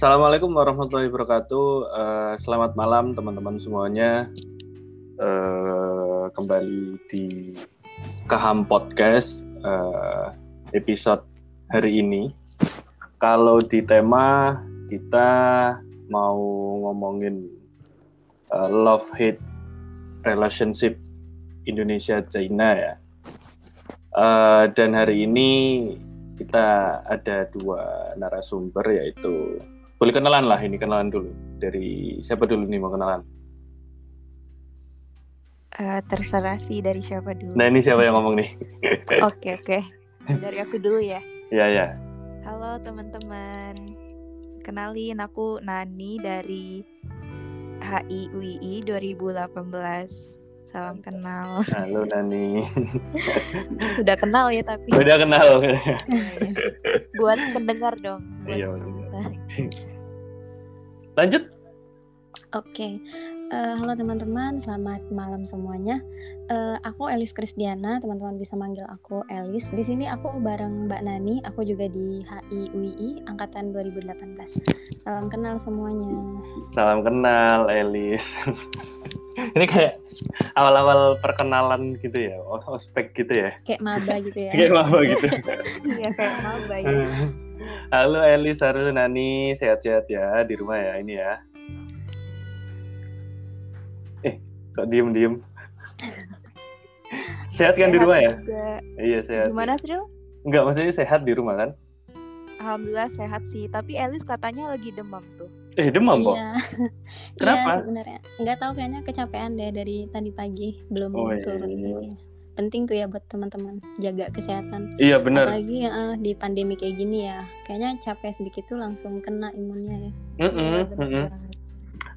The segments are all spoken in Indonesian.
Assalamualaikum warahmatullahi wabarakatuh. Uh, selamat malam teman-teman semuanya. Uh, kembali di Kaham Podcast uh, episode hari ini. Kalau di tema kita mau ngomongin uh, love hate relationship Indonesia China ya. Uh, dan hari ini kita ada dua narasumber yaitu boleh kenalan lah ini kenalan dulu. Dari siapa dulu nih mau kenalan? Uh, terserah sih dari siapa dulu. Nah ini siapa yang ngomong nih? Oke oke. Dari aku dulu ya. Ya ya halo teman-teman. Kenalin aku Nani dari HI UII 2018 Salam kenal. Halo Nani. Udah kenal ya tapi. Udah kenal. buat pendengar dong. Buat iya, Lanjut. Oke, okay. uh, eh, halo teman-teman, selamat malam semuanya. Uh, aku Elis Krisdiana, teman-teman bisa manggil aku Elis. Di sini aku bareng Mbak Nani, aku juga di HI UII angkatan 2018. Salam kenal semuanya. Salam kenal Elis. Ini kayak awal-awal perkenalan gitu ya, ospek gitu ya. Kayak maba gitu ya. kayak maba gitu. Iya kayak maba ya. Halo Elis, halo Nani, sehat-sehat ya di rumah ya ini ya. Kok diem-diem? sehat kan sehat di rumah ya? Juga. Iya sehat. Gimana Sril? Enggak, maksudnya sehat di rumah kan? Alhamdulillah sehat sih, tapi Elis katanya lagi demam tuh. Eh demam kok? Iya. Kenapa? Iya sebenarnya. Enggak tahu kayaknya kecapean deh dari tadi pagi belum oh, iya, turun. Iya. iya. Penting tuh ya buat teman-teman jaga kesehatan. Iya benar. Apalagi ya, di pandemi kayak gini ya, kayaknya capek sedikit tuh langsung kena imunnya ya. Mm -mm, mm -mm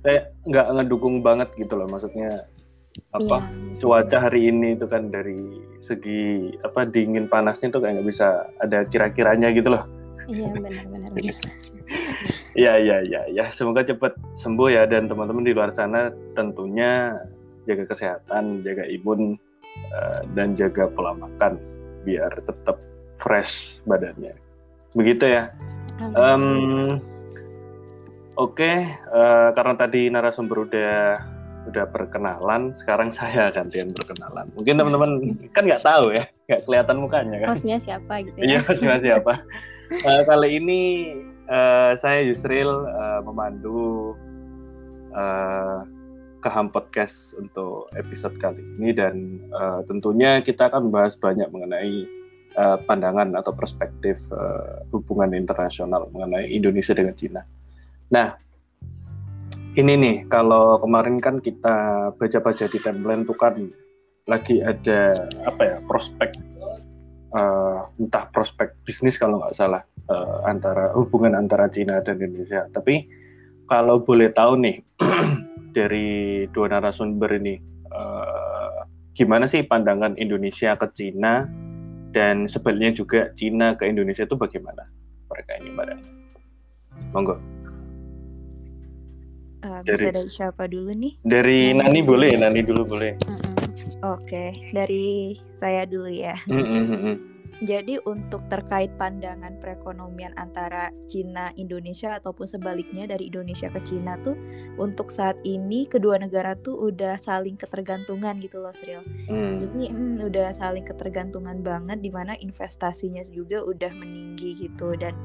saya nggak ngedukung banget gitu loh maksudnya apa? Yeah. cuaca hari ini itu kan dari segi apa dingin panasnya tuh kayak nggak bisa ada kira-kiranya gitu loh. Iya benar-benar Iya iya iya ya semoga cepat sembuh ya. Dan teman-teman di luar sana tentunya jaga kesehatan jaga imun uh, dan jaga pola makan biar tetap fresh badannya. Begitu ya. Um, Oke, uh, karena tadi narasumber udah udah perkenalan, sekarang saya gantian perkenalan. Mungkin teman-teman kan nggak tahu ya, nggak kelihatan mukanya kan. Hostnya siapa gitu ya? Iya, hostnya siapa. uh, kali ini uh, saya Yusril uh, memandu uh, Kaham Podcast untuk episode kali ini dan uh, tentunya kita akan membahas banyak mengenai uh, pandangan atau perspektif uh, hubungan internasional mengenai Indonesia dengan Cina. Nah, ini nih kalau kemarin kan kita baca-baca di timeline tuh kan lagi ada apa ya prospek uh, entah prospek bisnis kalau nggak salah uh, antara hubungan antara Cina dan Indonesia. Tapi kalau boleh tahu nih dari dua narasumber ini uh, gimana sih pandangan Indonesia ke Cina dan sebaliknya juga Cina ke Indonesia itu bagaimana mereka ini mbak Monggo. Uh, bisa dari, siapa dulu nih? Dari Nani, Nani boleh, Nani dulu boleh. Mm -mm. Oke, okay. dari saya dulu ya. Mm -mm. Jadi untuk terkait pandangan perekonomian antara Cina Indonesia ataupun sebaliknya dari Indonesia ke Cina tuh untuk saat ini kedua negara tuh udah saling ketergantungan gitu loh Sril. Mm. Jadi mm, udah saling ketergantungan banget di mana investasinya juga udah meninggi gitu dan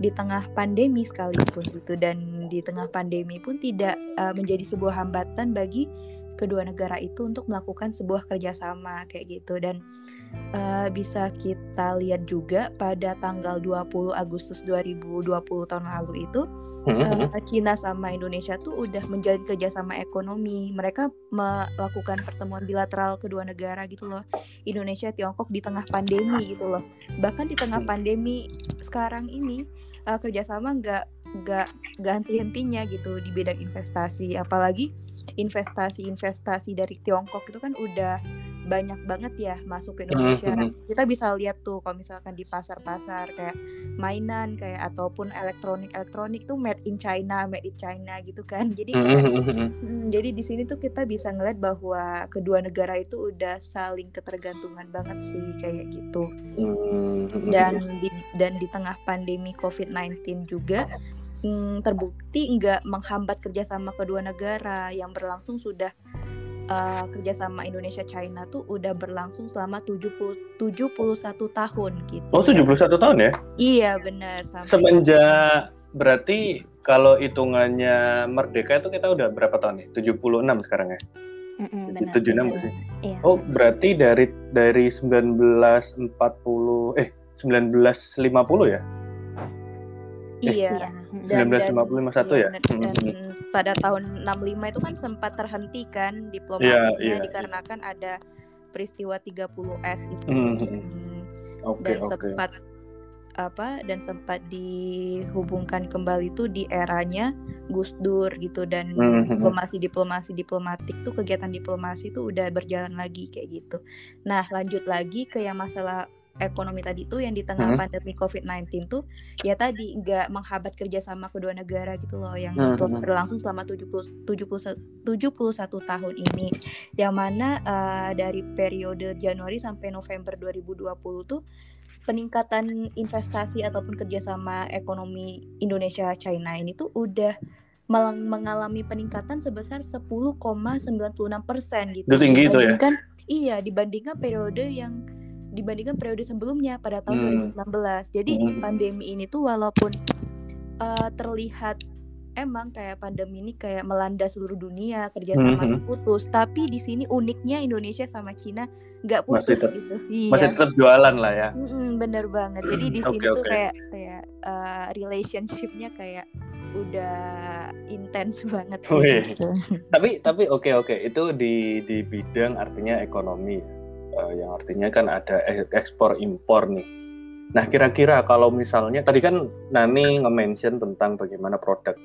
di tengah pandemi sekalipun gitu. Dan di tengah pandemi pun tidak uh, menjadi sebuah hambatan bagi kedua negara itu untuk melakukan sebuah kerjasama kayak gitu. Dan uh, bisa kita lihat juga pada tanggal 20 Agustus 2020 tahun lalu itu uh, Cina sama Indonesia tuh udah menjalin kerjasama ekonomi. Mereka melakukan pertemuan bilateral kedua negara gitu loh. Indonesia Tiongkok di tengah pandemi gitu loh. Bahkan di tengah pandemi sekarang ini uh, kerjasama nggak nggak nggak henti-hentinya gitu di bidang investasi. Apalagi investasi-investasi dari Tiongkok itu kan udah banyak banget ya masuk ke Indonesia. Mm-hmm. Kita bisa lihat tuh kalau misalkan di pasar-pasar kayak mainan kayak ataupun elektronik-elektronik tuh made in China, made in China gitu kan. Jadi mm-hmm. jadi di sini tuh kita bisa ngeliat bahwa kedua negara itu udah saling ketergantungan banget sih kayak gitu. Mm-hmm. Dan di dan di tengah pandemi COVID-19 juga terbukti nggak menghambat kerjasama kedua negara yang berlangsung sudah uh, kerjasama Indonesia China tuh udah berlangsung selama 70 71 tahun gitu. Oh, 71 tahun ya? Iya, benar. Semenjak berarti kalau hitungannya merdeka itu kita udah berapa tahun nih? 76 sekarang ya? Mm -mm, 76 sih? Iya. Oh, berarti dari dari 1940 eh 1950 ya? Iya. Eh, 1950 51 ya? Dan, dan hmm. Pada tahun 65 itu kan sempat terhenti kan diplomatiknya yeah, yeah, dikarenakan yeah. ada peristiwa 30S itu. Hmm. Hmm. Okay, dan okay. sempat apa dan sempat dihubungkan kembali itu di eranya Gus Dur gitu dan diplomasi diplomasi diplomatik tuh kegiatan diplomasi tuh udah berjalan lagi kayak gitu. Nah lanjut lagi ke yang masalah ekonomi tadi tuh yang di tengah hmm. pandemi COVID-19 tuh ya tadi nggak menghambat kerjasama kedua negara gitu loh yang hmm. berlangsung selama 70 70 71 tahun ini yang mana uh, dari periode Januari sampai November 2020 tuh peningkatan investasi ataupun kerjasama ekonomi Indonesia China ini tuh udah mengalami peningkatan sebesar 10,96 persen gitu. Itu tinggi itu ya? Iya dibandingkan periode yang dibandingkan periode sebelumnya pada tahun hmm. 2019. Jadi hmm. pandemi ini tuh walaupun uh, terlihat emang kayak pandemi ini kayak melanda seluruh dunia kerjasama hmm. putus, tapi di sini uniknya Indonesia sama Cina nggak putus masih tetap, gitu. Iya. Masih tetap jualan lah ya. Hmm, bener banget. Jadi di sini okay, tuh okay. kayak kayak uh, relationshipnya kayak udah intens banget. Gitu. tapi tapi oke okay, oke okay. itu di di bidang artinya ekonomi uh, yang artinya kan ada ekspor impor nih. Nah kira-kira kalau misalnya tadi kan Nani nge-mention tentang bagaimana produk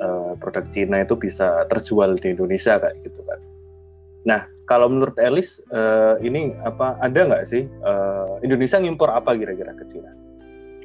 uh, produk Cina itu bisa terjual di Indonesia kayak gitu kan. Nah kalau menurut Elis uh, ini apa ada nggak sih uh, Indonesia ngimpor apa kira-kira ke Cina?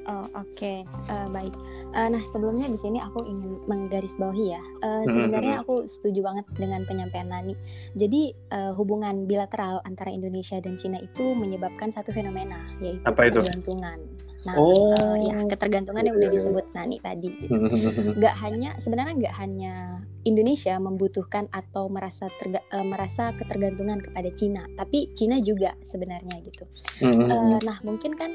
Oh oke okay. uh, baik. Uh, nah sebelumnya di sini aku ingin menggarisbawahi ya. Uh, sebenarnya aku setuju banget dengan penyampaian Nani. Jadi uh, hubungan bilateral antara Indonesia dan Cina itu menyebabkan satu fenomena yaitu Apa itu? ketergantungan. Nah, oh. uh, ya ketergantungan yang udah disebut Nani tadi. Gitu. Gak hanya sebenarnya nggak hanya Indonesia membutuhkan atau merasa terga, uh, merasa ketergantungan kepada Cina, tapi Cina juga sebenarnya gitu. uh, nah mungkin kan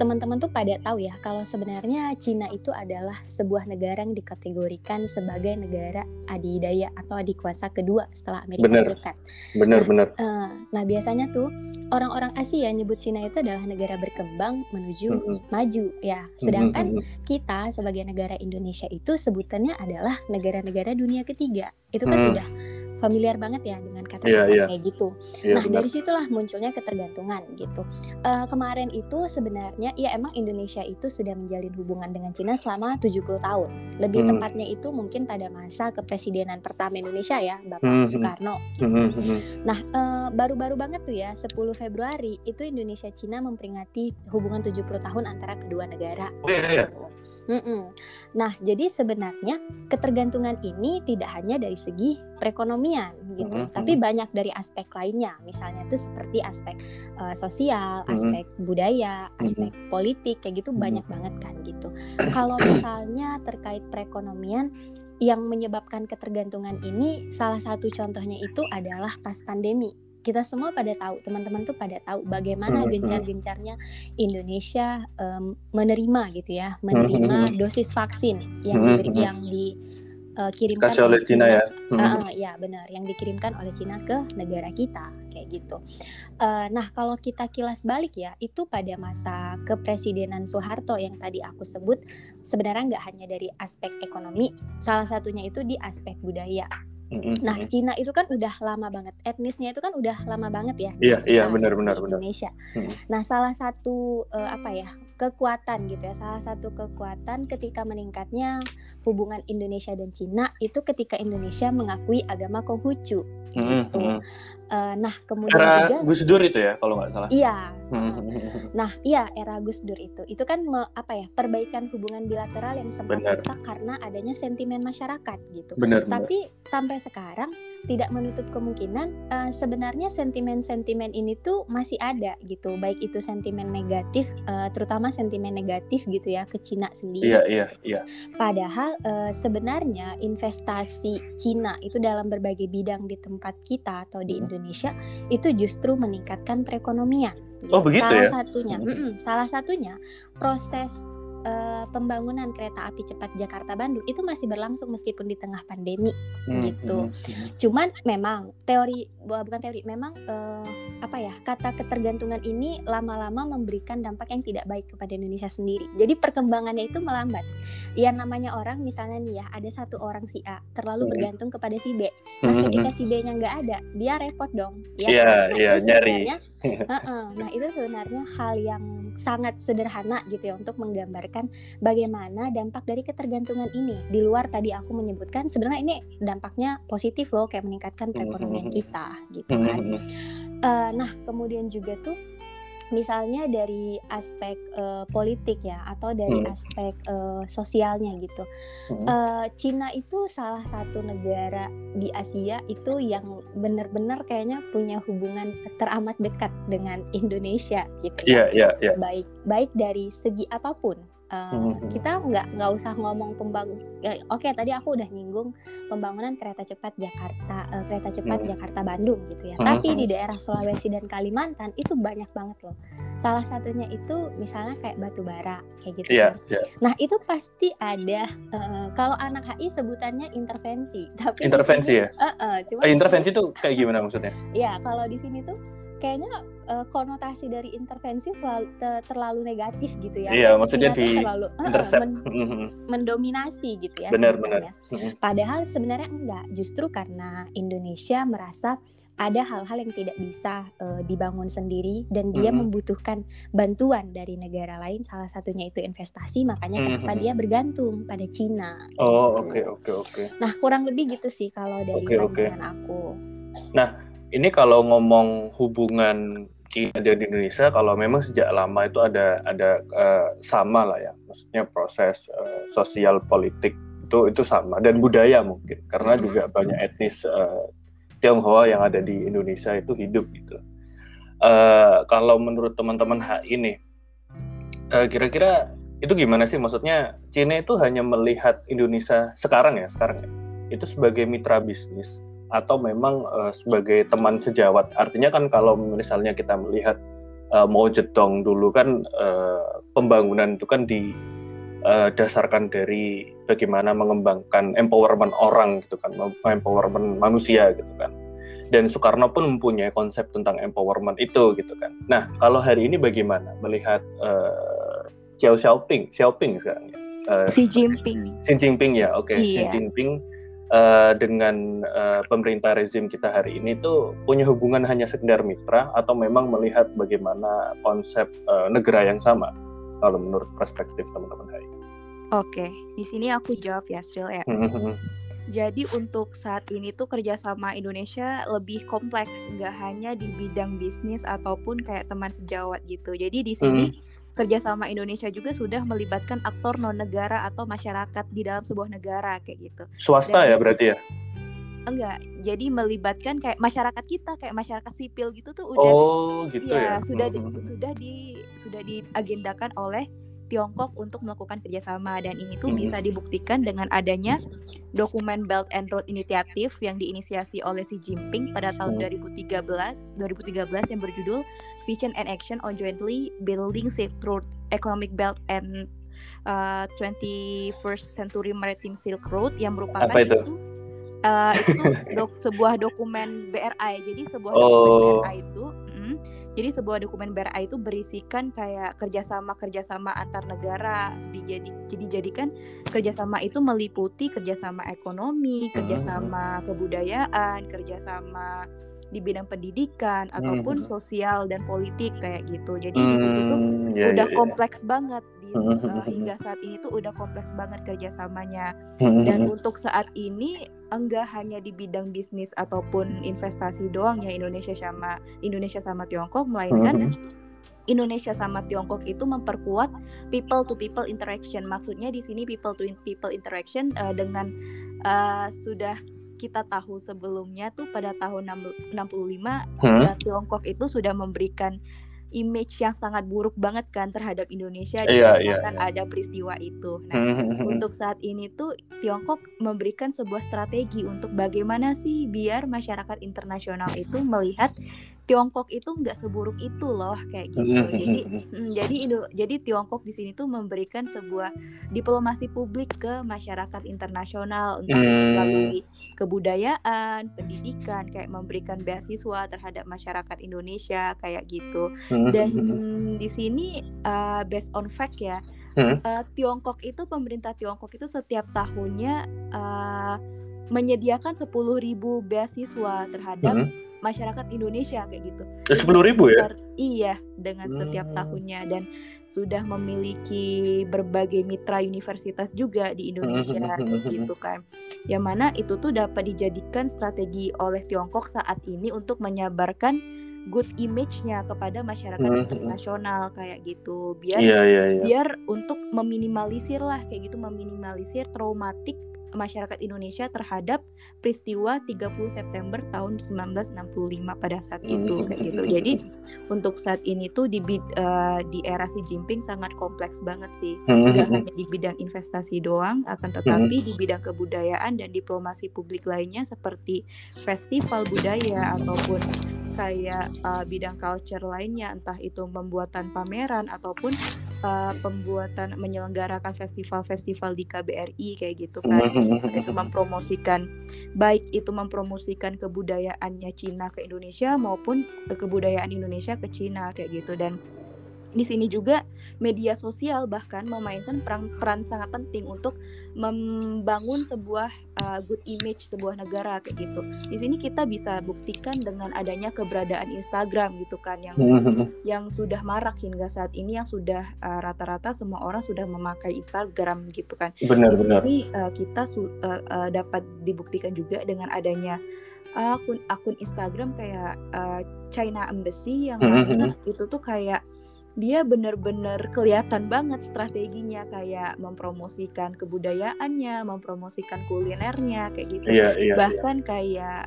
teman-teman tuh pada tahu ya kalau sebenarnya Cina itu adalah sebuah negara yang dikategorikan sebagai negara adidaya atau adikuasa kedua setelah Amerika bener. Serikat. Benar, benar. Uh, nah biasanya tuh orang-orang Asia nyebut Cina itu adalah negara berkembang menuju mm -hmm. maju ya. Sedangkan mm -hmm. kita sebagai negara Indonesia itu sebutannya adalah negara-negara dunia ketiga. Itu kan mm. sudah familiar banget ya dengan kata-kata yeah, yeah. kayak gitu. Yeah, nah benar. dari situlah munculnya ketergantungan gitu. Uh, kemarin itu sebenarnya ya emang Indonesia itu sudah menjalin hubungan dengan Cina selama 70 tahun. Lebih hmm. tepatnya itu mungkin pada masa kepresidenan pertama Indonesia ya Bapak hmm. hmm. Soekarno. Gitu. Hmm. Nah uh, baru-baru banget tuh ya 10 Februari itu Indonesia Cina memperingati hubungan 70 tahun antara kedua negara. Oh, iya, iya. Mm-mm. Nah, jadi sebenarnya ketergantungan ini tidak hanya dari segi perekonomian gitu, mm-hmm. tapi banyak dari aspek lainnya. Misalnya itu seperti aspek uh, sosial, mm-hmm. aspek budaya, aspek mm-hmm. politik kayak gitu mm-hmm. banyak banget kan gitu. Kalau misalnya terkait perekonomian yang menyebabkan ketergantungan ini salah satu contohnya itu adalah pas pandemi kita semua pada tahu teman-teman tuh pada tahu bagaimana gencar-gencarnya Indonesia um, menerima gitu ya menerima dosis vaksin yang diberi, yang dikirimkan uh, oleh Cina ya? Uh, ya benar yang dikirimkan oleh Cina ke negara kita kayak gitu. Uh, nah kalau kita kilas balik ya itu pada masa kepresidenan Soeharto yang tadi aku sebut sebenarnya nggak hanya dari aspek ekonomi salah satunya itu di aspek budaya Nah, Cina itu kan udah lama banget. Etnisnya itu kan udah lama banget ya. Iya, iya benar benar benar. Indonesia. Hmm. Nah, salah satu uh, apa ya? Kekuatan gitu ya. Salah satu kekuatan ketika meningkatnya hubungan Indonesia dan Cina itu ketika Indonesia mengakui agama Konghucu gitu. Mm -hmm. uh, nah kemudian era juga Gus Dur itu ya kalau nggak salah. Iya. nah iya era Gus Dur itu itu kan me, apa ya perbaikan hubungan bilateral yang sempat rusak karena adanya sentimen masyarakat gitu. Benar, Tapi benar. sampai sekarang tidak menutup kemungkinan uh, sebenarnya sentimen-sentimen ini tuh masih ada gitu. Baik itu sentimen negatif uh, terutama sentimen negatif gitu ya ke Cina sendiri. Iya iya iya. Padahal uh, sebenarnya investasi Cina itu dalam berbagai bidang di tempat kita atau di hmm. Indonesia itu justru meningkatkan perekonomian. Oh begitu salah ya? satunya mm -mm, salah satunya proses uh, pembangunan kereta api cepat Jakarta Bandung itu masih berlangsung meskipun di tengah pandemi hmm, gitu. Hmm, hmm. Cuman memang teori bukan teori memang uh, apa ya kata ketergantungan ini lama-lama memberikan dampak yang tidak baik kepada Indonesia sendiri. Jadi perkembangannya itu melambat. Ya namanya orang misalnya nih ya ada satu orang si A terlalu hmm. bergantung kepada si B. Nah hmm, ketika si B-nya nggak ada dia repot dong. Ya, yeah, kan? nah, yeah, nyari. uh -uh, nah itu sebenarnya hal yang sangat sederhana gitu ya untuk menggambarkan memikirkan bagaimana dampak dari ketergantungan ini. Di luar tadi aku menyebutkan sebenarnya ini dampaknya positif loh kayak meningkatkan perekonomian mm-hmm. kita gitu kan. Uh, nah, kemudian juga tuh misalnya dari aspek uh, politik ya atau dari hmm. aspek uh, sosialnya gitu. Hmm. Uh, Cina itu salah satu negara di Asia itu yang benar-benar kayaknya punya hubungan teramat dekat dengan Indonesia gitu. Iya, yeah, iya, yeah, Baik baik dari segi apa pun Uh, kita nggak nggak usah ngomong pembangun. Ya, Oke, okay, tadi aku udah nyinggung pembangunan kereta cepat Jakarta, uh, kereta cepat hmm. Jakarta Bandung gitu ya. Hmm. Tapi di daerah Sulawesi dan Kalimantan itu banyak banget loh. Salah satunya itu misalnya kayak batu bara kayak gitu. Yeah, yeah. Nah itu pasti ada. Uh, kalau anak HI sebutannya intervensi. Tapi intervensi sini, ya. Uh, uh, cuma uh, intervensi itu kayak gimana maksudnya? Ya kalau di sini tuh kayaknya uh, konotasi dari intervensi selalu te terlalu negatif gitu ya. Iya, maksudnya di terlalu uh, men mendominasi gitu ya. Benar, benar. Padahal sebenarnya enggak, justru karena Indonesia merasa ada hal-hal yang tidak bisa uh, dibangun sendiri dan dia mm -hmm. membutuhkan bantuan dari negara lain salah satunya itu investasi makanya mm -hmm. kenapa dia bergantung pada Cina. Oh oke oke oke. Nah kurang lebih gitu sih kalau dari okay, pandangan okay. aku. Nah ini kalau ngomong hubungan Cina dan Indonesia, kalau memang sejak lama itu ada ada uh, sama lah ya, maksudnya proses uh, sosial politik itu itu sama. Dan budaya mungkin karena juga banyak etnis uh, Tionghoa yang ada di Indonesia itu hidup gitu. Uh, kalau menurut teman-teman HI ini, uh, kira-kira itu gimana sih? Maksudnya Cina itu hanya melihat Indonesia sekarang ya, sekarang ya, itu sebagai mitra bisnis atau memang uh, sebagai teman sejawat. Artinya kan kalau misalnya kita melihat uh, Mao Zedong dulu kan uh, pembangunan itu kan didasarkan dari bagaimana mengembangkan empowerment orang gitu kan, empowerment manusia gitu kan. Dan Soekarno pun mempunyai konsep tentang empowerment itu gitu kan. Nah, kalau hari ini bagaimana melihat uh, Xiao Xiaoping, Xiaoping sekarang ya? Uh, Xi Jinping. Xi Jinping ya, oke. Okay. Iya. Xi Jinping uh, dengan uh, pemerintah rezim kita hari ini tuh punya hubungan hanya sekedar mitra atau memang melihat bagaimana konsep uh, negara yang sama kalau menurut perspektif teman-teman hari. Oke, di sini aku jawab ya, Sril ya. Hmm. Jadi untuk saat ini tuh kerjasama Indonesia lebih kompleks, nggak hanya di bidang bisnis ataupun kayak teman sejawat gitu. Jadi di sini hmm kerjasama Indonesia juga sudah melibatkan aktor non negara atau masyarakat di dalam sebuah negara kayak gitu. Swasta Dan, ya berarti ya? Enggak, jadi melibatkan kayak masyarakat kita kayak masyarakat sipil gitu tuh udah Oh, gitu ya. ya. sudah di, sudah di sudah diagendakan oleh Tiongkok untuk melakukan kerjasama dan ini tuh bisa hmm. dibuktikan dengan adanya dokumen Belt and Road Initiative yang diinisiasi oleh Xi Jinping pada tahun 2013 hmm. 2013 yang berjudul Vision and Action on Jointly Building Silk Road Economic Belt and uh, 21st Century Maritime Silk Road yang merupakan Apa itu? itu uh, itu dok, sebuah dokumen BRI jadi sebuah oh. dokumen BRI itu mm, jadi sebuah dokumen BRI itu berisikan kayak kerjasama-kerjasama antar negara dijadi jadi jadikan kerjasama itu meliputi kerjasama ekonomi, kerjasama kebudayaan, kerjasama di bidang pendidikan ataupun hmm. sosial dan politik kayak gitu. Jadi hmm, di situ tuh yeah, udah yeah, kompleks yeah. banget di uh, hingga saat ini tuh udah kompleks banget kerjasamanya. Dan untuk saat ini enggak hanya di bidang bisnis ataupun investasi doang ya Indonesia sama Indonesia sama Tiongkok melainkan Indonesia sama Tiongkok itu memperkuat people to people interaction. Maksudnya di sini people to people interaction uh, dengan uh, sudah kita tahu sebelumnya tuh pada tahun 65 hmm? Tiongkok itu sudah memberikan image yang sangat buruk banget kan terhadap Indonesia yeah, yeah, kan yeah. ada peristiwa itu. Nah, hmm, hmm, hmm. untuk saat ini tuh Tiongkok memberikan sebuah strategi untuk bagaimana sih biar masyarakat internasional itu melihat Tiongkok itu nggak seburuk itu loh kayak gitu. Jadi mm, jadi jadi Tiongkok di sini tuh memberikan sebuah diplomasi publik ke masyarakat internasional entah itu melalui kebudayaan, pendidikan, kayak memberikan beasiswa terhadap masyarakat Indonesia kayak gitu. Dan di sini uh, based on fact ya, uh, Tiongkok itu pemerintah Tiongkok itu setiap tahunnya uh, menyediakan 10.000 beasiswa terhadap hmm masyarakat Indonesia kayak gitu. Sepuluh ribu ya? Iya, dengan setiap hmm. tahunnya dan sudah memiliki berbagai mitra universitas juga di Indonesia hmm, hmm, kayak gitu kan. Yang mana itu tuh dapat dijadikan strategi oleh Tiongkok saat ini untuk menyabarkan good image-nya kepada masyarakat internasional kayak gitu biar yeah, yeah, yeah. biar untuk meminimalisir lah kayak gitu meminimalisir traumatik masyarakat Indonesia terhadap peristiwa 30 September tahun 1965 pada saat itu kayak gitu. Jadi untuk saat ini tuh di uh, di era Xi Jinping sangat kompleks banget sih. Gak hanya di bidang investasi doang, akan tetapi di bidang kebudayaan dan diplomasi publik lainnya seperti festival budaya ataupun kayak uh, bidang culture lainnya entah itu pembuatan pameran ataupun uh, pembuatan menyelenggarakan festival-festival di KBRI kayak gitu kan. itu mempromosikan baik itu mempromosikan kebudayaannya Cina ke Indonesia maupun kebudayaan Indonesia ke Cina kayak gitu. Dan di sini juga media sosial bahkan memainkan peran peran sangat penting untuk membangun sebuah uh, good image sebuah negara kayak gitu. Di sini kita bisa buktikan dengan adanya keberadaan Instagram gitu kan yang yang sudah marak hingga saat ini yang sudah uh, rata-rata uh, semua orang sudah memakai Instagram gitu kan. Benar, Di sini uh, kita uh, uh, dapat dibuktikan juga dengan adanya akun akun Instagram kayak uh, China Embassy yang itu tuh kayak dia benar-benar kelihatan banget strateginya kayak mempromosikan kebudayaannya, mempromosikan kulinernya kayak gitu. Yeah, yeah, Bahkan yeah. kayak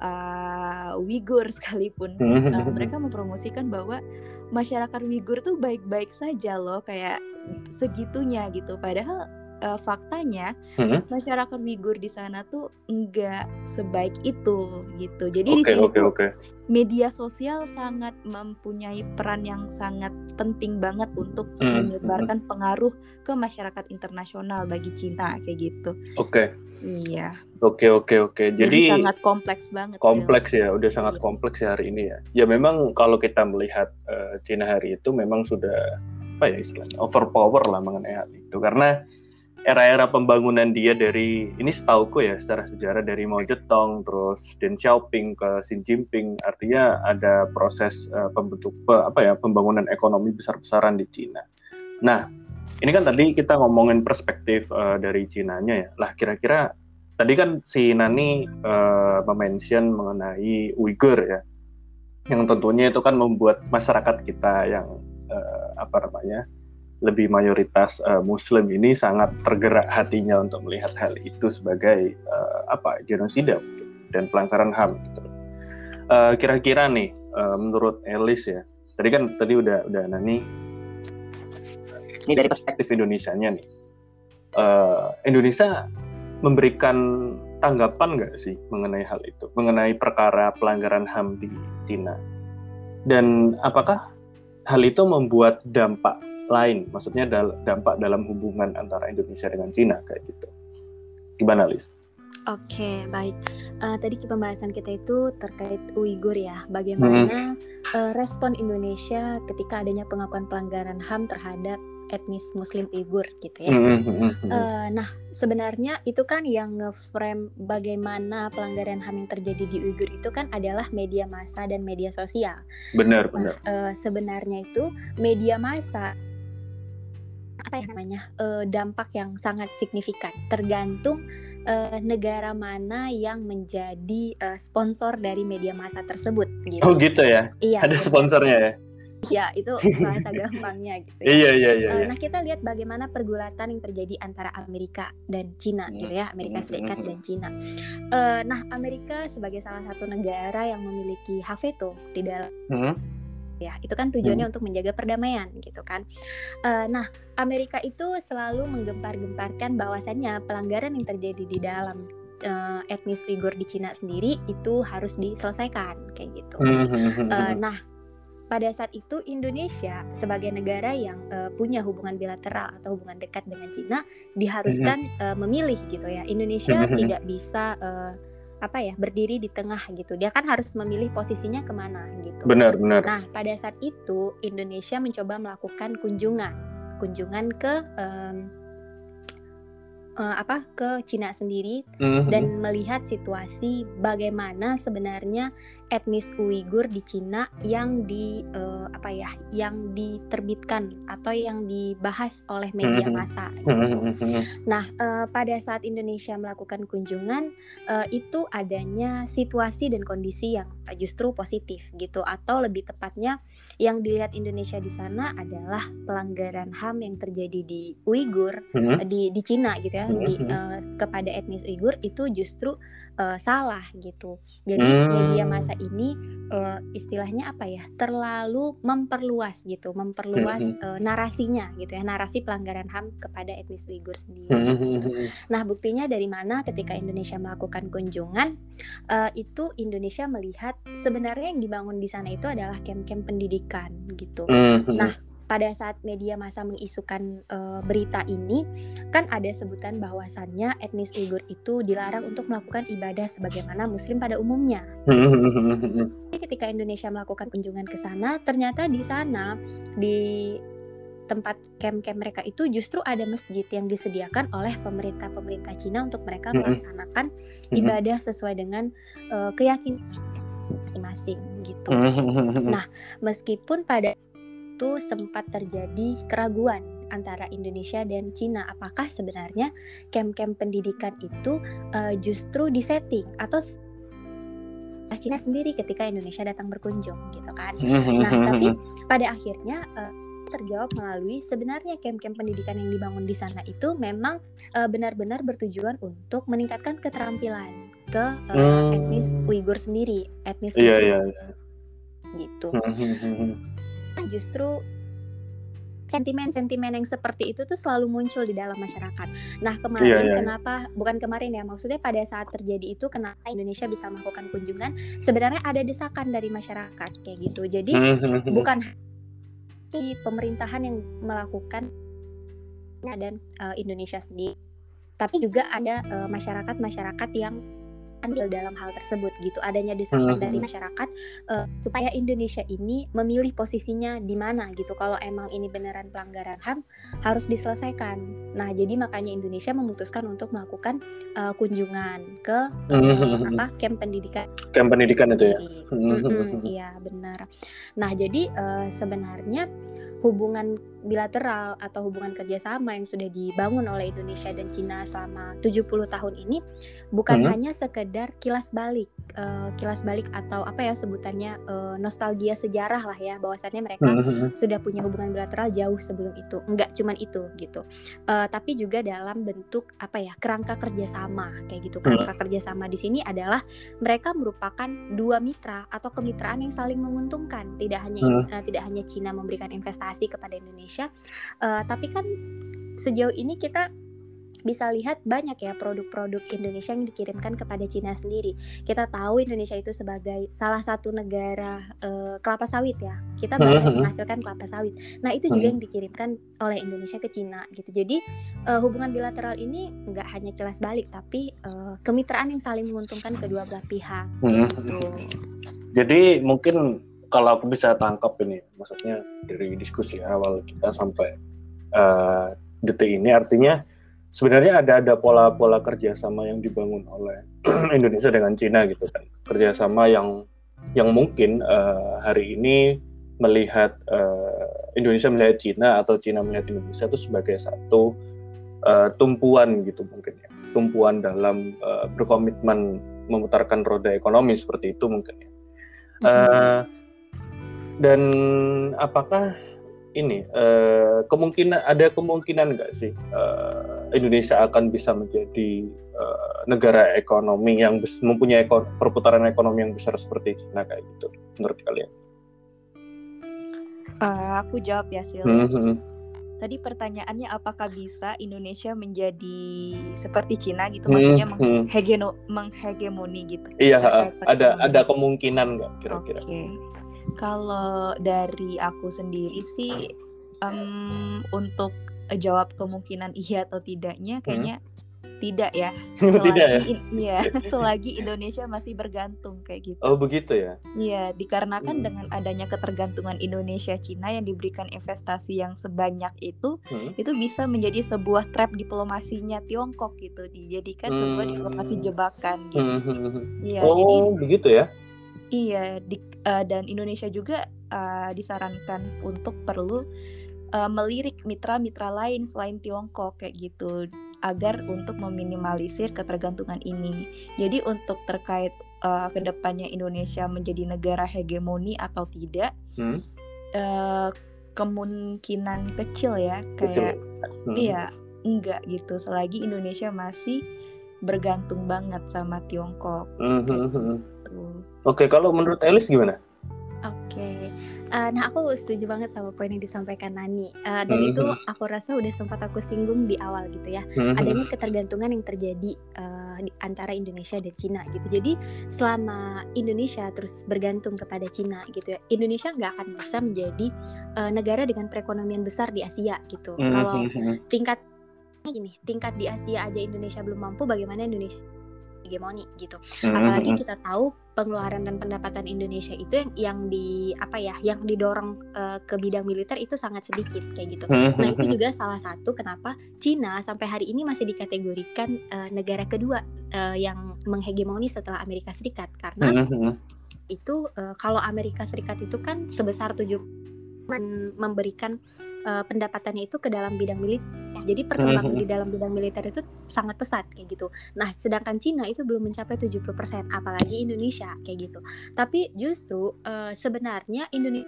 uh, Uyghur sekalipun uh, mereka mempromosikan bahwa masyarakat Uyghur tuh baik-baik saja loh kayak segitunya gitu. Padahal uh, faktanya hmm? masyarakat Uyghur di sana tuh enggak sebaik itu gitu. Jadi okay, di sini okay, tuh okay. media sosial sangat mempunyai peran yang sangat penting banget untuk hmm. menyebarkan pengaruh ke masyarakat internasional bagi Cina kayak gitu. Oke. Okay. Iya. Oke oke oke. Jadi, Jadi sangat kompleks banget. Kompleks sih. ya, udah sangat iya. kompleks ya hari ini ya. Ya memang kalau kita melihat uh, Cina hari itu memang sudah apa ya istilahnya overpower lah mengenai hal itu karena era-era pembangunan dia dari ini setauku ya secara sejarah dari Mao Zedong terus Deng Xiaoping ke Xi Jinping artinya ada proses uh, pembentuk apa ya pembangunan ekonomi besar-besaran di Cina. Nah, ini kan tadi kita ngomongin perspektif uh, dari Cina-nya ya. Lah kira-kira tadi kan si Nani uh, mention mengenai Uighur ya. Yang tentunya itu kan membuat masyarakat kita yang uh, apa namanya? Lebih mayoritas uh, Muslim ini sangat tergerak hatinya untuk melihat hal itu sebagai uh, apa genosida dan pelanggaran HAM gitu. Uh, kira-kira nih uh, menurut Elis ya, tadi kan tadi udah udah nani ini dari perspektif Indonesia-nya nih. Uh, Indonesia memberikan tanggapan nggak sih mengenai hal itu, mengenai perkara pelanggaran HAM di Cina? Dan apakah hal itu membuat dampak lain, maksudnya dampak dalam hubungan antara Indonesia dengan Cina kayak gitu. Gimana, Lis? Oke, okay, baik. Uh, tadi pembahasan kita itu terkait Uighur ya. Bagaimana hmm. uh, respon Indonesia ketika adanya pengakuan pelanggaran HAM terhadap etnis Muslim Uighur gitu ya. Mm -hmm. uh, nah, sebenarnya itu kan yang ngeframe bagaimana pelanggaran HAM yang terjadi di Uighur itu kan adalah media massa dan media sosial. Benar, benar. uh, sebenarnya itu media massa apa ya namanya uh, dampak yang sangat signifikan tergantung uh, negara mana yang menjadi uh, sponsor dari media massa tersebut gitu. Oh gitu ya? Iya. Ada sponsornya ya? ya itu bahasa gampangnya gitu ya. Iya iya iya. Uh, nah kita lihat bagaimana pergulatan yang terjadi antara Amerika dan Cina hmm. gitu ya, Amerika hmm, Serikat hmm. dan Cina. Uh, nah Amerika sebagai salah satu negara yang memiliki hak veto di dalam hmm. Ya itu kan tujuannya hmm. untuk menjaga perdamaian gitu kan. Uh, nah Amerika itu selalu menggempar-gemparkan bahwasannya pelanggaran yang terjadi di dalam uh, etnis Uighur di Cina sendiri itu harus diselesaikan kayak gitu. Uh, nah pada saat itu Indonesia sebagai negara yang uh, punya hubungan bilateral atau hubungan dekat dengan Cina diharuskan uh, memilih gitu ya. Indonesia tidak bisa uh, apa ya berdiri di tengah gitu. Dia kan harus memilih posisinya ke mana gitu. Benar benar. Nah pada saat itu Indonesia mencoba melakukan kunjungan, kunjungan ke um, uh, apa ke Cina sendiri mm-hmm. dan melihat situasi bagaimana sebenarnya etnis Uighur di Cina yang di uh, apa ya yang diterbitkan atau yang dibahas oleh media massa. Gitu. Nah uh, pada saat Indonesia melakukan kunjungan uh, itu adanya situasi dan kondisi yang justru positif gitu atau lebih tepatnya yang dilihat Indonesia di sana adalah pelanggaran HAM yang terjadi di Uighur hmm. di di Cina gitu ya di uh, kepada etnis Uighur itu justru uh, salah gitu. Jadi media masa ini uh, istilahnya apa ya? terlalu memperluas gitu, memperluas hmm. uh, narasinya gitu ya, narasi pelanggaran HAM kepada etnis Uighur sendiri. Hmm. Gitu. Nah, buktinya dari mana ketika Indonesia melakukan kunjungan uh, itu Indonesia melihat sebenarnya yang dibangun di sana itu adalah camp-camp pendidikan gitu. Mm-hmm. Nah, pada saat media masa mengisukan uh, berita ini, kan ada sebutan bahwasannya etnis Uighur itu dilarang untuk melakukan ibadah sebagaimana Muslim pada umumnya. Mm-hmm. Ketika Indonesia melakukan kunjungan ke sana, ternyata di sana di tempat camp-camp mereka itu justru ada masjid yang disediakan oleh pemerintah-pemerintah Cina untuk mereka mm-hmm. melaksanakan ibadah sesuai dengan uh, keyakinan masing-masing gitu. nah, meskipun pada itu sempat terjadi keraguan antara Indonesia dan Cina apakah sebenarnya camp-camp pendidikan itu uh, justru disetting atau Cina sendiri ketika Indonesia datang berkunjung gitu kan. Nah, tapi pada akhirnya uh, terjawab melalui sebenarnya camp-camp pendidikan yang dibangun di sana itu memang uh, benar-benar bertujuan untuk meningkatkan keterampilan ke uh, hmm. etnis Uighur sendiri, etnis yeah, Muslim. Yeah, yeah. Gitu. Hmm, hmm, hmm, justru sentimen-sentimen yang seperti itu tuh selalu muncul di dalam masyarakat. Nah kemarin yeah, yeah. kenapa bukan kemarin ya maksudnya pada saat terjadi itu kenapa Indonesia bisa melakukan kunjungan sebenarnya ada desakan dari masyarakat kayak gitu. Jadi bukan si pemerintahan yang melakukan dan uh, Indonesia sendiri, tapi juga ada uh, masyarakat-masyarakat yang andil dalam hal tersebut gitu. Adanya desakan hmm. dari masyarakat uh, supaya Indonesia ini memilih posisinya di mana gitu. Kalau emang ini beneran pelanggaran HAM harus diselesaikan. Nah jadi makanya Indonesia memutuskan untuk melakukan uh, kunjungan ke uh, apa camp pendidikan. Camp pendidikan itu ya? Iya benar. Nah jadi uh, sebenarnya hubungan bilateral atau hubungan kerjasama yang sudah dibangun oleh Indonesia dan Cina selama 70 tahun ini bukan hmm. hanya sekedar kilas balik uh, kilas balik atau apa ya sebutannya uh, nostalgia sejarah lah ya bahwasannya mereka hmm. sudah punya hubungan bilateral jauh sebelum itu enggak cuman itu gitu uh, tapi juga dalam bentuk apa ya kerangka kerjasama kayak gitu kerangka hmm. kerjasama di sini adalah mereka merupakan dua mitra atau kemitraan yang saling menguntungkan tidak hanya hmm. uh, tidak hanya Cina memberikan investasi kepada Indonesia Indonesia. Uh, tapi kan sejauh ini kita bisa lihat banyak ya produk-produk Indonesia yang dikirimkan kepada Cina sendiri. Kita tahu Indonesia itu sebagai salah satu negara uh, kelapa sawit ya. Kita banyak menghasilkan kelapa sawit. Nah itu juga yang dikirimkan oleh Indonesia ke Cina gitu. Jadi uh, hubungan bilateral ini nggak hanya jelas balik, tapi uh, kemitraan yang saling menguntungkan kedua belah pihak. Gitu. Jadi mungkin kalau aku bisa tangkap ini, maksudnya dari diskusi awal kita sampai uh, detik ini, artinya sebenarnya ada ada pola-pola kerjasama yang dibangun oleh Indonesia dengan Cina gitu kan, kerjasama yang yang mungkin uh, hari ini melihat uh, Indonesia melihat Cina atau Cina melihat Indonesia itu sebagai satu uh, tumpuan gitu mungkin ya, tumpuan dalam uh, berkomitmen memutarkan roda ekonomi seperti itu mungkin ya. Uh, Dan apakah ini uh, kemungkinan ada kemungkinan nggak sih uh, Indonesia akan bisa menjadi uh, negara ekonomi yang mempunyai eko perputaran ekonomi yang besar seperti China kayak gitu menurut kalian? Uh, aku jawab ya Sil. Mm -hmm. Tadi pertanyaannya apakah bisa Indonesia menjadi seperti Cina gitu, maksudnya mm -hmm. menghegeno menghegemoni gitu? Iya, ada ada kemungkinan nggak kira-kira? Okay. Kalau dari aku sendiri sih um, untuk jawab kemungkinan iya atau tidaknya kayaknya hmm tidak ya selagi, tidak ya iya selagi Indonesia masih bergantung kayak gitu oh begitu ya iya dikarenakan hmm. dengan adanya ketergantungan Indonesia Cina yang diberikan investasi yang sebanyak itu hmm. itu bisa menjadi sebuah trap diplomasinya Tiongkok gitu dijadikan hmm. sebuah diplomasi jebakan gitu hmm. hmm, hmm. iya oh jadi, begitu ya iya di, uh, dan Indonesia juga uh, disarankan untuk perlu uh, melirik mitra-mitra lain selain Tiongkok kayak gitu agar untuk meminimalisir ketergantungan ini. Jadi untuk terkait uh, ke depannya Indonesia menjadi negara hegemoni atau tidak, hmm? uh, kemungkinan kecil ya kayak Hmm. iya enggak gitu selagi Indonesia masih bergantung banget sama Tiongkok. Hmm. hmm gitu. Hmm. Oke, kalau menurut Elis gimana? Oke, Uh, nah aku setuju banget sama poin yang disampaikan Nani uh, dan itu mm-hmm. aku rasa udah sempat aku singgung di awal gitu ya mm-hmm. adanya ketergantungan yang terjadi uh, di antara Indonesia dan Cina gitu jadi selama Indonesia terus bergantung kepada Cina gitu ya Indonesia nggak akan bisa menjadi uh, negara dengan perekonomian besar di Asia gitu mm-hmm. kalau tingkat gini tingkat di Asia aja Indonesia belum mampu bagaimana Indonesia hegemoni gitu. Apalagi kita tahu pengeluaran dan pendapatan Indonesia itu yang yang di apa ya, yang didorong uh, ke bidang militer itu sangat sedikit kayak gitu. Nah, itu juga salah satu kenapa Cina sampai hari ini masih dikategorikan uh, negara kedua uh, yang menghegemoni setelah Amerika Serikat karena itu uh, kalau Amerika Serikat itu kan sebesar tujuh memberikan uh, pendapatannya itu ke dalam bidang militer. Jadi perkembangan mm -hmm. di dalam bidang militer itu sangat pesat kayak gitu. Nah, sedangkan Cina itu belum mencapai 70%, apalagi Indonesia kayak gitu. Tapi justru uh, sebenarnya Indonesia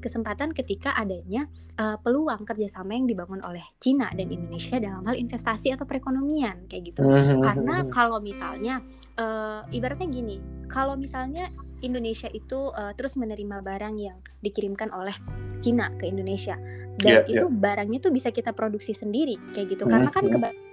kesempatan ketika adanya uh, peluang kerjasama yang dibangun oleh Cina dan Indonesia dalam hal investasi atau perekonomian kayak gitu. Karena kalau misalnya uh, ibaratnya gini, kalau misalnya Indonesia itu uh, terus menerima barang yang dikirimkan oleh Cina ke Indonesia dan yeah, itu yeah. barangnya tuh bisa kita produksi sendiri kayak gitu karena kan mm-hmm. ke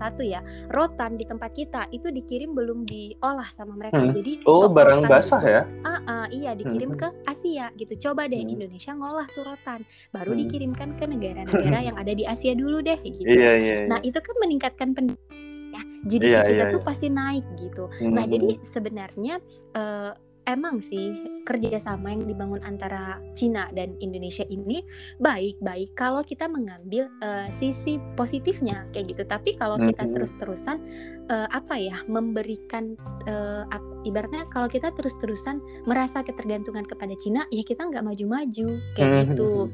satu ya rotan di tempat kita itu dikirim belum diolah sama mereka hmm. jadi oh barang basah ya uh, uh, iya dikirim hmm. ke Asia gitu coba deh hmm. Indonesia ngolah tuh rotan baru hmm. dikirimkan ke negara-negara yang ada di Asia dulu deh gitu yeah, yeah, yeah. nah itu kan meningkatkan pen ya jadi yeah, kita yeah, tuh yeah. pasti naik gitu hmm. nah jadi sebenarnya uh, emang sih kerjasama yang dibangun antara Cina dan Indonesia ini baik-baik kalau kita mengambil uh, sisi positifnya kayak gitu. Tapi kalau kita terus-terusan uh, apa ya memberikan uh, ibaratnya kalau kita terus-terusan merasa ketergantungan kepada Cina, ya kita nggak maju-maju kayak gitu.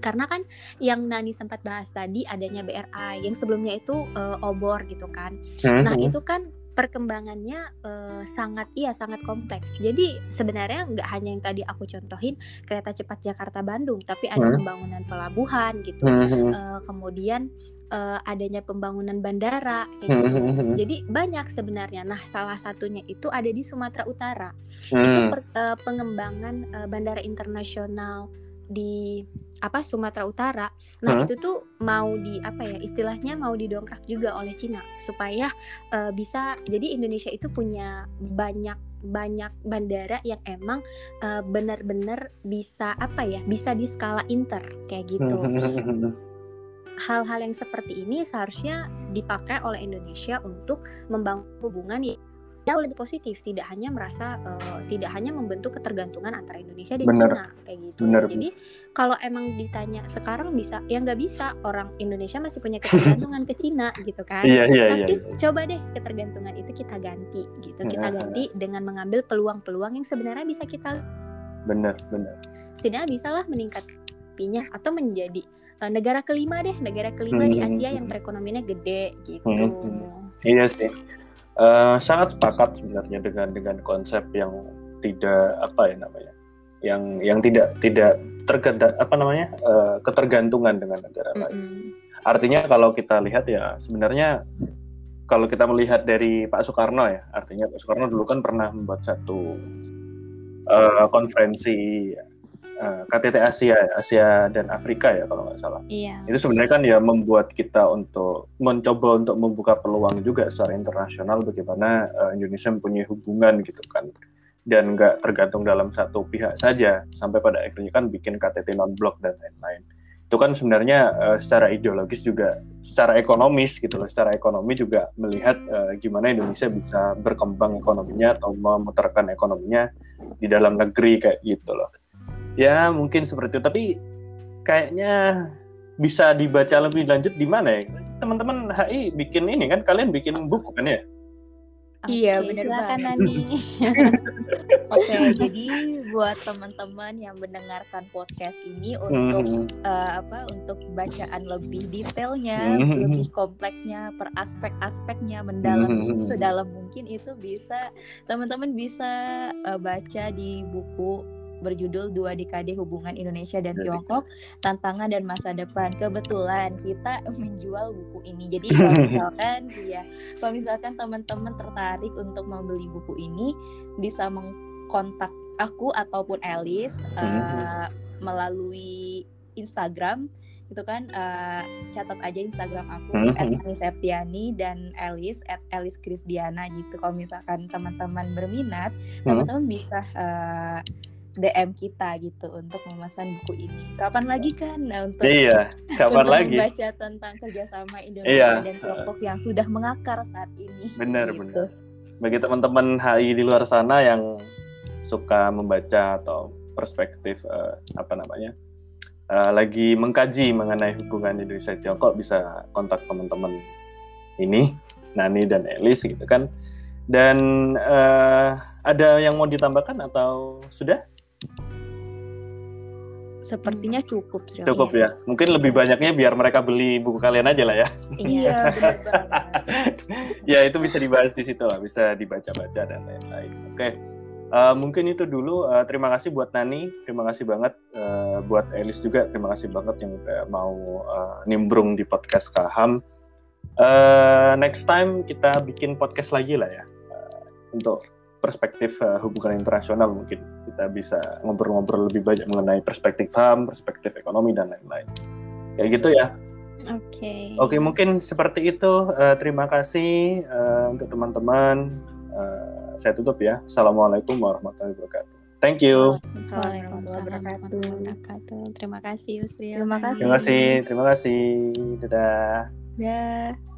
Karena kan yang Nani sempat bahas tadi adanya BRI yang sebelumnya itu uh, obor gitu kan. Nah itu kan perkembangannya uh, sangat iya sangat kompleks. Jadi sebenarnya nggak hanya yang tadi aku contohin kereta cepat Jakarta Bandung, tapi ada hmm. pembangunan pelabuhan gitu. Hmm. Uh, kemudian uh, adanya pembangunan bandara kayak gitu. Hmm. Jadi banyak sebenarnya. Nah, salah satunya itu ada di Sumatera Utara. Hmm. Itu per, uh, pengembangan uh, bandara internasional di apa Sumatera Utara. Nah, huh? itu tuh mau di apa ya istilahnya mau didongkrak juga oleh Cina supaya uh, bisa jadi Indonesia itu punya banyak banyak bandara yang emang uh, benar-benar bisa apa ya bisa di skala inter kayak gitu. Hal-hal yang seperti ini seharusnya dipakai oleh Indonesia untuk membangun hubungan jauh lebih positif tidak hanya merasa uh, tidak hanya membentuk ketergantungan antara Indonesia dan Bener. Cina kayak gitu Bener. jadi kalau emang ditanya sekarang bisa ya nggak bisa orang Indonesia masih punya ketergantungan ke Cina gitu kan iya, iya, tapi iya, iya. coba deh ketergantungan itu kita ganti gitu kita ganti dengan mengambil peluang-peluang yang sebenarnya bisa kita benar benar setidaknya bisalah meningkat pinya atau menjadi uh, negara kelima deh negara kelima hmm. di Asia yang perekonomiannya gede gitu hmm. iya sih uh, sangat sepakat sebenarnya dengan dengan konsep yang tidak apa ya namanya yang yang tidak tidak terganda apa namanya uh, ketergantungan dengan negara lain. Mm -hmm. Artinya kalau kita lihat ya sebenarnya kalau kita melihat dari Pak Soekarno ya, artinya Pak Soekarno dulu kan pernah membuat satu uh, konferensi uh, eh, KTT Asia, Asia dan Afrika ya kalau nggak salah. Iya. Itu sebenarnya kan ya membuat kita untuk mencoba untuk membuka peluang juga secara internasional bagaimana uh, Indonesia mempunyai hubungan gitu kan. Dan nggak tergantung dalam satu pihak saja. Sampai pada akhirnya kan bikin KTT non blok dan lain-lain. Itu kan sebenarnya uh, secara ideologis juga secara ekonomis gitu loh. Secara ekonomi juga melihat uh, gimana Indonesia bisa berkembang ekonominya atau memutarkan ekonominya di dalam negeri kayak gitu loh ya mungkin seperti itu tapi kayaknya bisa dibaca lebih lanjut di mana ya teman-teman HI bikin ini kan kalian bikin buku kan ya iya benar banget. Nani. Oke, jadi buat teman-teman yang mendengarkan podcast ini untuk mm. uh, apa untuk bacaan lebih detailnya, mm. lebih kompleksnya, per aspek-aspeknya mendalam mm. sedalam mungkin itu bisa teman-teman bisa uh, baca di buku berjudul Dua Dekade Hubungan Indonesia dan Tiongkok, Tantangan dan Masa Depan. Kebetulan kita menjual buku ini. Jadi kalau misalkan ya, kalau misalkan teman-teman tertarik untuk membeli buku ini bisa mengkontak aku ataupun Alice uh, melalui Instagram. Itu kan uh, catat aja Instagram aku mm Septiani dan Alice at Alice Krisdiana gitu. Kalau misalkan teman-teman berminat teman-teman bisa uh, DM kita gitu untuk memesan buku ini. Kapan lagi kan nah, untuk Iya, kapan untuk lagi membaca tentang kerjasama Indonesia iya. dan Tiongkok yang sudah mengakar saat ini. Benar, gitu. benar. Bagi teman-teman HI di luar sana yang suka membaca atau perspektif uh, apa namanya? Uh, lagi mengkaji mengenai hubungan Indonesia Tiongkok bisa kontak teman-teman ini Nani dan Elis gitu kan. Dan uh, ada yang mau ditambahkan atau sudah? Sepertinya cukup sih. Cukup ya. Mungkin lebih banyaknya biar mereka beli buku kalian aja lah ya. Iya, ya itu bisa dibahas di situ lah, bisa dibaca-baca dan lain-lain. Oke. Uh, mungkin itu dulu. Uh, terima kasih buat Nani, terima kasih banget uh, buat Elis juga. Terima kasih banget yang udah mau uh, nimbrung di podcast Kaham. Uh, next time kita bikin podcast lagi lah ya uh, untuk perspektif uh, hubungan internasional mungkin kita bisa ngobrol-ngobrol lebih banyak mengenai perspektif ham, perspektif ekonomi dan lain-lain. Kayak gitu ya. Oke. Okay. Oke, okay, mungkin seperti itu. Uh, terima kasih uh, untuk teman-teman. Uh, saya tutup ya. Assalamualaikum warahmatullahi wabarakatuh. Thank you. Waalaikumsalam warahmatullahi wabarakatuh. Terima kasih Yusri. Terima kasih. Terima kasih. Terima kasih. Dadah. Dadah.